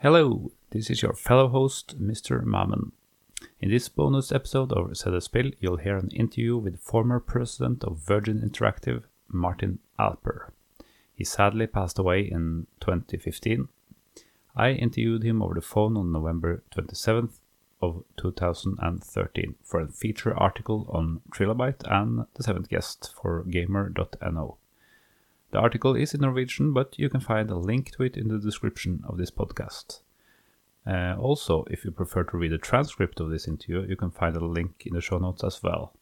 Hello, this is your fellow host, Mr. Mammon. In this bonus episode of ZD Spill, you'll hear an interview with former president of Virgin Interactive, Martin Alper. He sadly passed away in 2015. I interviewed him over the phone on November 27th of 2013 for a feature article on Trilobyte and the seventh guest for gamer.no. The article is in Norwegian, but you can find a link to it in the description of this podcast. Uh, also, if you prefer to read a transcript of this interview, you can find a link in the show notes as well.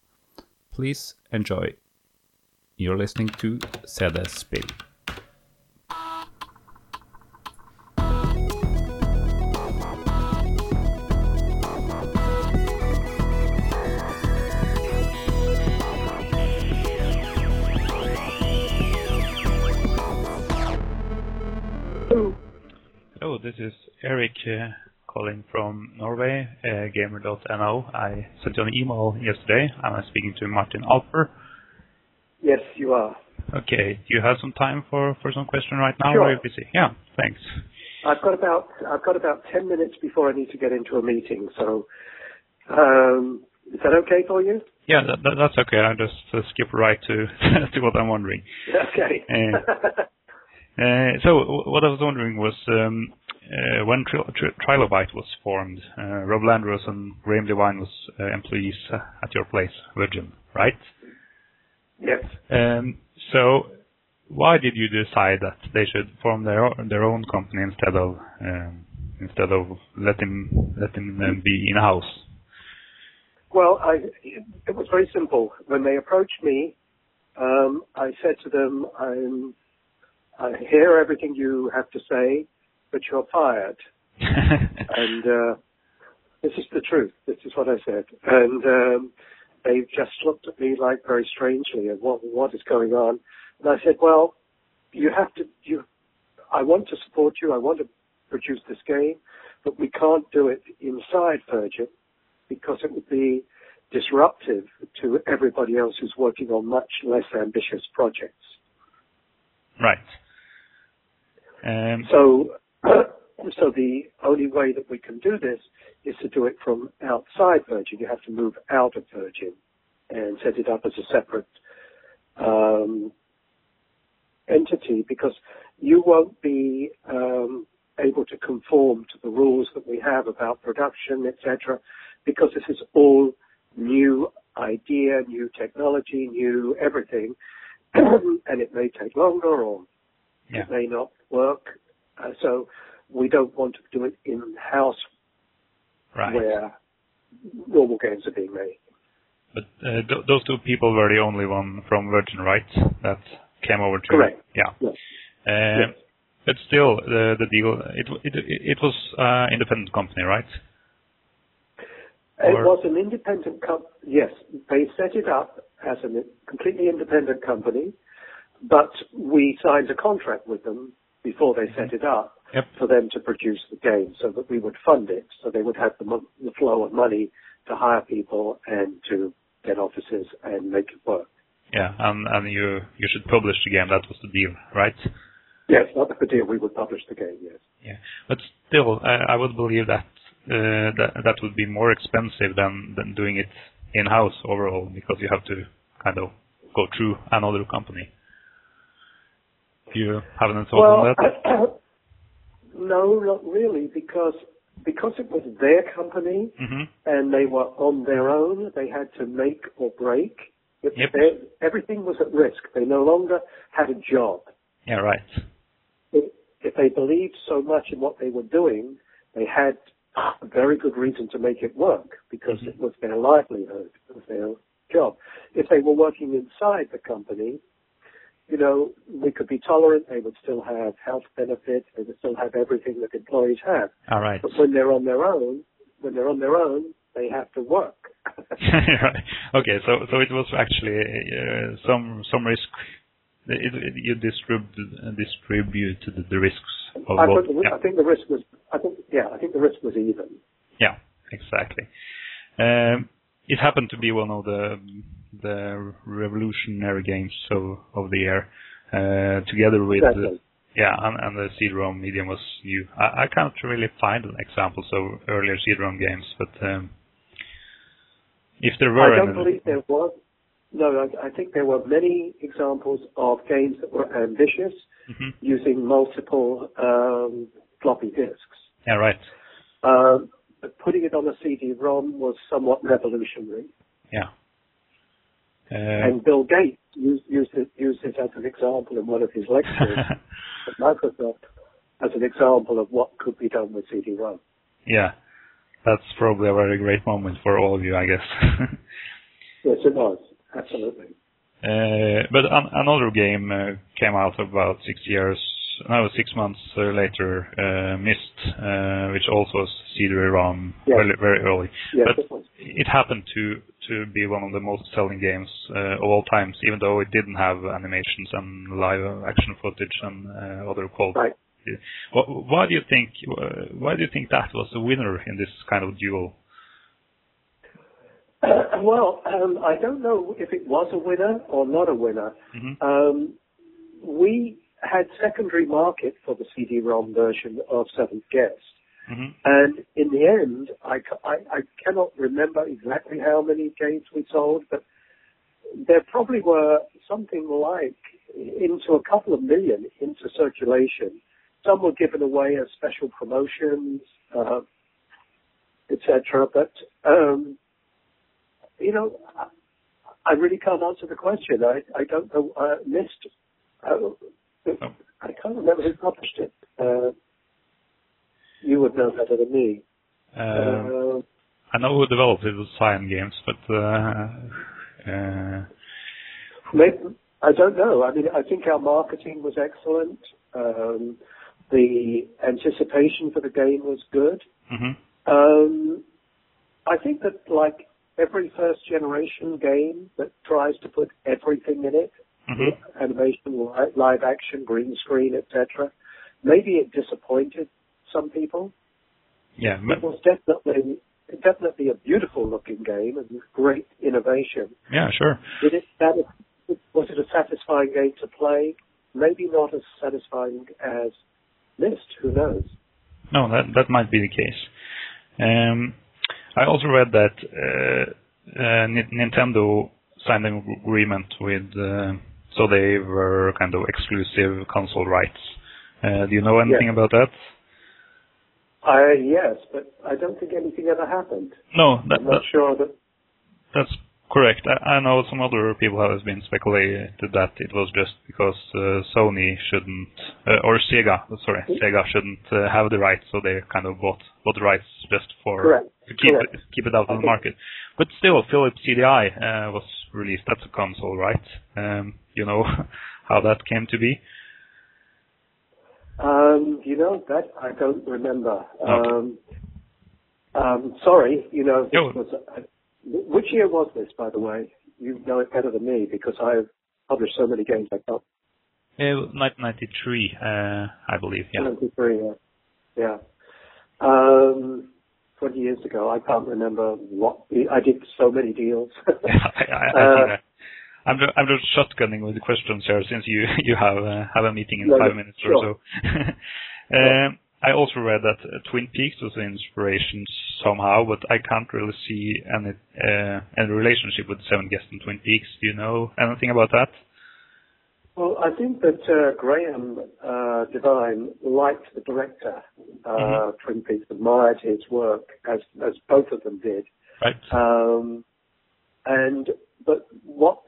Please enjoy. You're listening to ZD Spill. Uh, calling from Norway, uh, gamer.no. I sent you an email yesterday. I'm speaking to Martin Alper. Yes, you are. Okay, do you have some time for, for some question right now? Sure. Or are you busy? Yeah, thanks. I've got about I've got about ten minutes before I need to get into a meeting. So, um, is that okay for you? Yeah, that, that, that's okay. I'll just uh, skip right to to what I'm wondering. Okay. Uh, so what I was wondering was um, uh, when Tri- Tri- Trilobyte was formed, uh, Rob Landeros and Graeme Devine was uh, employees uh, at your place, Virgin, right? yes. Um, so why did you decide that they should form their own, their own company instead of um, instead of letting letting them be in house? Well, I it was very simple. When they approached me, um, I said to them, "I'm I hear everything you have to say, but you're fired." and uh, this is the truth. This is what I said. And um, they just looked at me like very strangely and what what is going on. And I said, well, you have to. You, I want to support you. I want to produce this game, but we can't do it inside Virgin because it would be disruptive to everybody else who's working on much less ambitious projects. right. Um, So, so the only way that we can do this is to do it from outside Virgin. You have to move out of Virgin and set it up as a separate um, entity because you won't be um, able to conform to the rules that we have about production, etc. Because this is all new idea, new technology, new everything, and it may take longer or yeah. it may not work. Uh, so we don't want to do it in-house Right. where normal games are being made. But uh, th- those two people were the only one from Virgin, right? That came over to Correct. Yeah. Yes. Uh, Yes. But still, the the deal it it it was uh, independent company, right? It Or- was an independent company. yes, they set it up as a completely independent company, but we signed a contract with them before they set it up Yep. for them to produce the game so that we would fund it, so they would have the, mo- the flow of money to hire people and to get offices and make it work. Yeah. And and you you should publish the game. That was the deal, right? Yes, not the deal. We would publish the game, yes. Yeah. But still, I I would believe that uh, that that would be more expensive than than doing it in-house overall, because you have to kind of go through another company. You have any on that? No, not really, because because it was their company hmm and they were on their own. They had to make or break. Yep. they- everything was at risk. They no longer had a job. Yeah, right. If, if they believed so much in what they were doing, they had a very good reason to make it work because Mhm. it was their livelihood, it was their job. If they were working inside the company, you know, we could be tolerant. They would still have health benefits. They would still have everything that employees have. All right. But when they're on their own, when they're on their own, they have to work. Right. Okay. So so it was actually uh, some some risk. It, it, you distribute distributed the, the risks of I, both. think, Yeah. I think the risk was. I think yeah. I think the risk was even. yeah. Exactly. Um, it happened to be one of the the revolutionary games of of the year, uh, together with Exactly. Yeah, and, and the CD-ROM medium was new. I, I can't really find examples of earlier CD-ROM games, but um, if there were, I don't believe there was. No, I, I, think there were many examples of games that were ambitious, mm-hmm. using multiple um, floppy disks. Yeah, right. Um, but putting it on a CD-ROM was somewhat revolutionary. Yeah. Uh, and Bill Gates used, used, it, used it as an example in one of his lectures at Microsoft as an example of what could be done with CD-ROM. Yeah, that's probably a very great moment for all of you, I guess. yes, it was. Absolutely. Uh, but an- another game uh, came out about six years no, six months uh, later, uh, Myst, uh, which also was CD-ROM yes. very, very early. Yes, but it happened to to be one of the most selling games uh, of all times, even though it didn't have animations and live action footage and uh, other quality. Right. Why do you think why do you think that was the winner in this kind of duel? Uh, well, um, I don't know if it was a winner or not a winner. Mm-hmm. Um, we had secondary market for the CD-ROM version of Seventh Guest. Mm-hmm. And in the end, I, I, I cannot remember exactly how many games we sold, but there probably were something like into a couple of million into circulation. Some were given away as special promotions, uh, etc. But um, you know, I, I, really can't answer the question. I, I don't know. Uh, Myst. Uh, Oh. I can't remember who published it. Uh, you would know better than me. Uh, uh, I know who developed it was Cyan Games, but uh, uh, maybe, I don't know. I mean, I think our marketing was excellent. Um, the anticipation for the game was good. Mm-hmm. Um, I think that like every first generation game that tries to put everything in it, mm-hmm. animation, live action, green screen, etc. Maybe it disappointed some people. Yeah, it was definitely definitely a beautiful looking game and great innovation. Yeah, sure. Did it was it a satisfying game to play? Maybe not as satisfying as Myst. Who knows? No, that that might be the case. Um, I also read that uh, uh, Nintendo signed an agreement with uh, so they were kind of exclusive console rights. Uh, do you know anything yes. about that? Uh, yes, but I don't think anything ever happened. No, that, I'm not that, sure that. That's correct. I, I, know some other people have been speculated that it was just because uh, Sony shouldn't, uh, or Sega, sorry, mm-hmm. Sega shouldn't uh, have the rights, so they kind of bought bought the rights just for correct. to keep correct. it keep it out of the market. But still, Philips CDI uh, was released. That's a console, right? Um, you know how that came to be? Um, you know that I don't remember. Okay. Um, um, sorry, you know, no. was, uh, which year was this, by the way? You know it better than me because I've published so many games I can't. Uh, 1993, uh, I believe. Yeah. 93, yeah. Yeah. Um, 20 years ago, I can't remember what I did. So many deals. I, I, I uh, I'm just, I'm just shotgunning with the questions here since you you have uh, have a meeting in no, five minutes sure. or so. um, I also read that uh, Twin Peaks was an inspiration somehow, but I can't really see any uh, any relationship with Seven Guests and Twin Peaks. Do you know anything about that? Well, I think that uh, Graeme uh, Devine liked the director, uh, mm-hmm. Twin Peaks, admired his work as as both of them did. Right. Um, and but what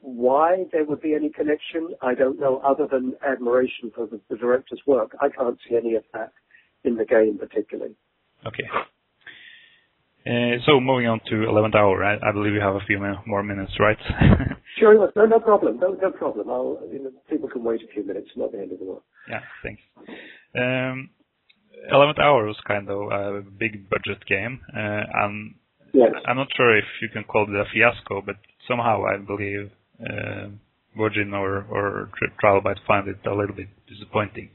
why there would be any connection, I don't know, other than admiration for the, the director's work. I can't see any of that in the game particularly. Okay. Uh, so moving on to 11th hour, I, I believe you have a few more minutes, right? sure, no, no problem, no, no problem. I'll, you know, people can wait a few minutes, not the end of the world. Yeah, thanks. Um, 11th hour was kind of a big budget game, uh, and yes. I'm not sure if you can call it a fiasco, but somehow I believe uh, Virgin or or Trilobyte find it a little bit disappointing.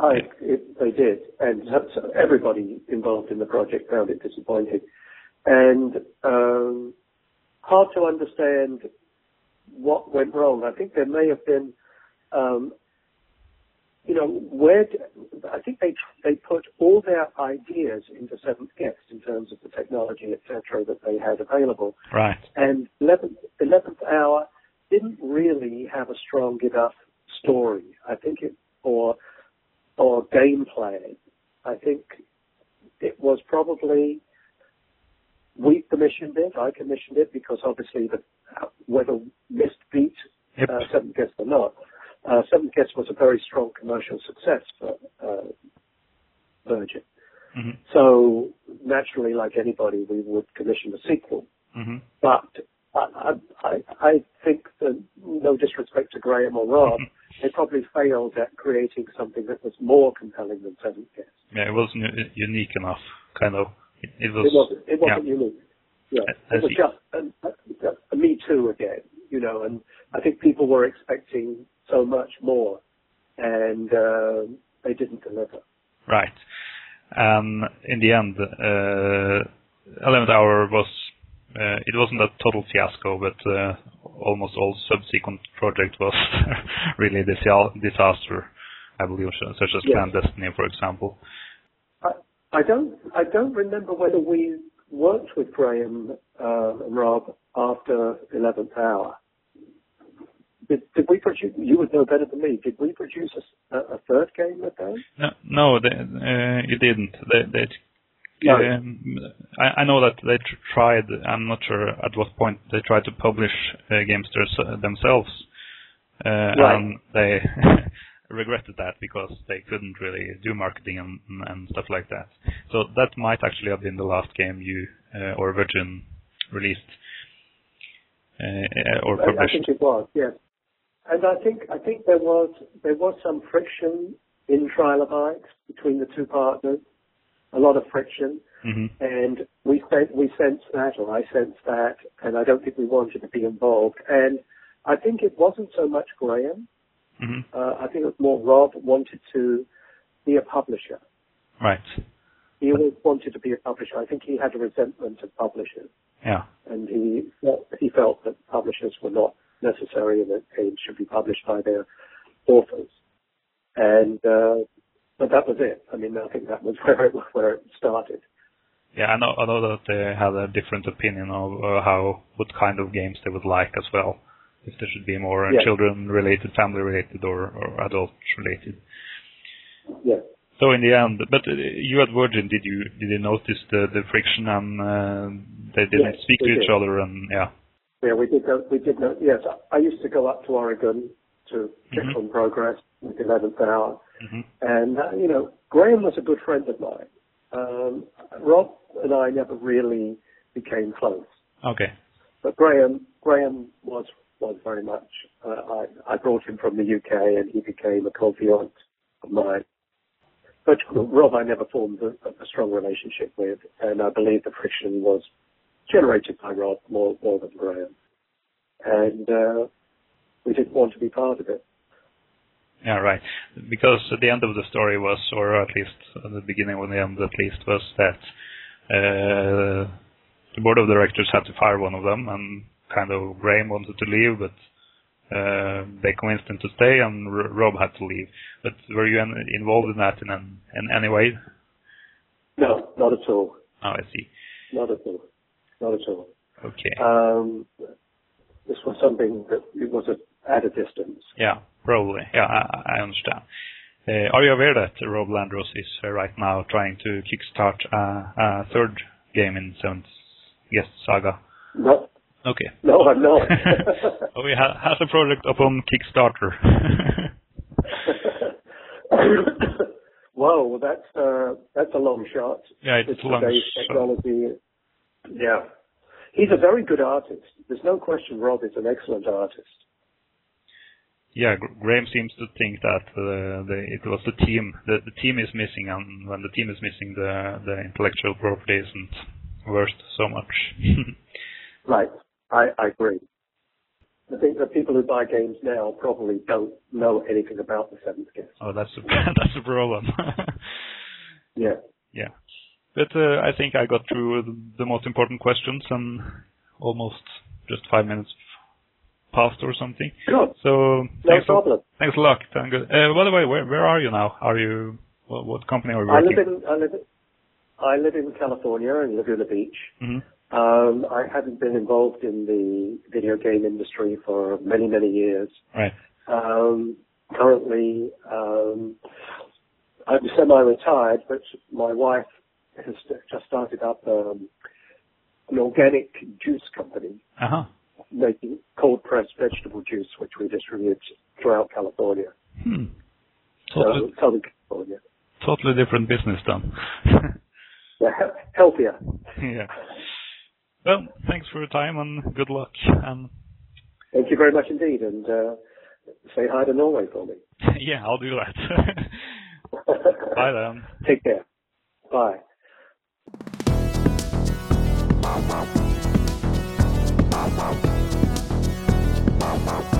I, it, they did, and so everybody involved in the project found it disappointing, and um, hard to understand what went wrong. I think there may have been um, you know, where I think they they put all their ideas into Seventh Guest in terms of the technology, etc., that they had available. Right. And 11th, 11th Hour didn't really have a strong enough story. I think it or or game gameplay. I think it was probably we commissioned it. I commissioned it because obviously the whether Myst beat Yep. uh, Seventh Guest or not. Uh, Seventh Guest was a very strong commercial success for uh, Virgin. hmm So naturally, like anybody, we would commission a sequel. hmm But I, I, I think that no disrespect to Graeme or Rob, they probably failed at creating something that was more compelling than Seventh Guest. Yeah, it wasn't unique enough, kind of. It, it was. It wasn't. It wasn't unique. Yeah, I- I it was just a, a, a Me Too again, you know. And I think people were expecting so much more, and uh, they didn't deliver. Right. Um, in the end, uh, 11th Hour was, uh, it wasn't a total fiasco, but uh, almost all subsequent project was really a disaster, I believe, such as Yes. Clandestiny, for example. I, I don't. I don't remember whether we worked with Graeme uh, and Rob after Eleventh Hour. Did, did we produce? You would know better than me. Did we produce a third game with them? No, no, they, uh, you didn't. They, they. Um, I, I know that they tr- tried. I'm not sure at what point they tried to publish uh, games their, themselves, uh, Right. and they regretted that because they couldn't really do marketing and, and stuff like that. So that might actually have been the last game you uh, or Virgin released uh, or I, I think it was. Yes. And I think I think there was there was some friction in Trilobyte between the two partners. A lot of friction. hmm and we sen- we sensed that, or I sensed that, and I don't think we wanted to be involved. And I think it wasn't so much Graeme. hmm Uh, I think it was more Rob wanted to be a publisher. Right. He always wanted to be a publisher. I think he had a resentment of publishers, Yeah. and he felt, he felt that publishers were not necessary and that games should be published by their authors. And uh, but that was it. I mean, I think that was where it where it started. Yeah, I know, I know that they had a different opinion of uh, how, what kind of games they would like as well. If there should be more uh, Yeah. children related, family related, or, or adult related. Yes. So in the end, but uh, you at Virgin, did you did you notice the the friction and uh, they didn't Yes, speak to we each other and yeah, Yeah, we did go, we did know, yes, I used to go up to Oregon to check Mhm. on progress with 11th hour. hmm And, uh, you know, Graeme was a good friend of mine. Um, Rob and I never really became close. okay, But Graeme, Graeme was, was very much, uh, I, I brought him from the UK and he became a confidant of mine. But Rob I never formed a, a strong relationship with and I believe the friction was generated by Rob more, more than Graeme. And, uh, we didn't want to be part of it. Yeah, right. Because at the end of the story was, or at least at the beginning or the end at least, was that uh, the board of directors had to fire one of them, and kind of Graeme wanted to leave, but uh, they convinced him to stay, and R- Rob had to leave. But were you in, involved in that in, an, in any way? No, not at all. Oh, I see. Not at all. Not at all. Okay. Um, this was something that it was a, at a distance. Yeah, probably. Yeah, I, I understand. Uh, are you aware that Rob Landeros is uh, right now trying to kickstart a, a third game in Seventh Guest Saga? No, Okay. no, I'm not. oh, he ha- has a project upon Kickstarter. Whoa, well, that's uh, that's a long shot. yeah, it's long today's shot. technology. Yeah, he's a very good artist. There's no question. Rob is an excellent artist. Yeah, Graeme seems to think that uh, the, it was the team. The, the team is missing, and when the team is missing, the the intellectual property isn't worth so much. Right, I, I agree. I think that people who buy games now probably don't know anything about the Seventh Guest. oh, that's a, that's a problem. Yeah. yeah, but uh, I think I got through the, the most important questions and almost just five minutes past or something. Sure. So No thanks problem. A, thanks a lot. Thank you. Uh, by the way, where where are you now? Are you what, what company are you I working? live in I live I live in California in Laguna Beach. hmm Um, I hadn't been involved in the video game industry for many many years. Right. Um, currently, um, I'm semi-retired, but my wife has just started up um, an organic juice company Uh huh. Making cold pressed vegetable juice, which we distribute throughout California, Hmm. so Totally, Southern California. totally different business then. Yeah, he- healthier. yeah. Well, thanks for your time and good luck. And Thank you very much indeed, and uh, say hi to Norway for me. yeah, I'll do that. Bye then. Take care. Bye. Bye.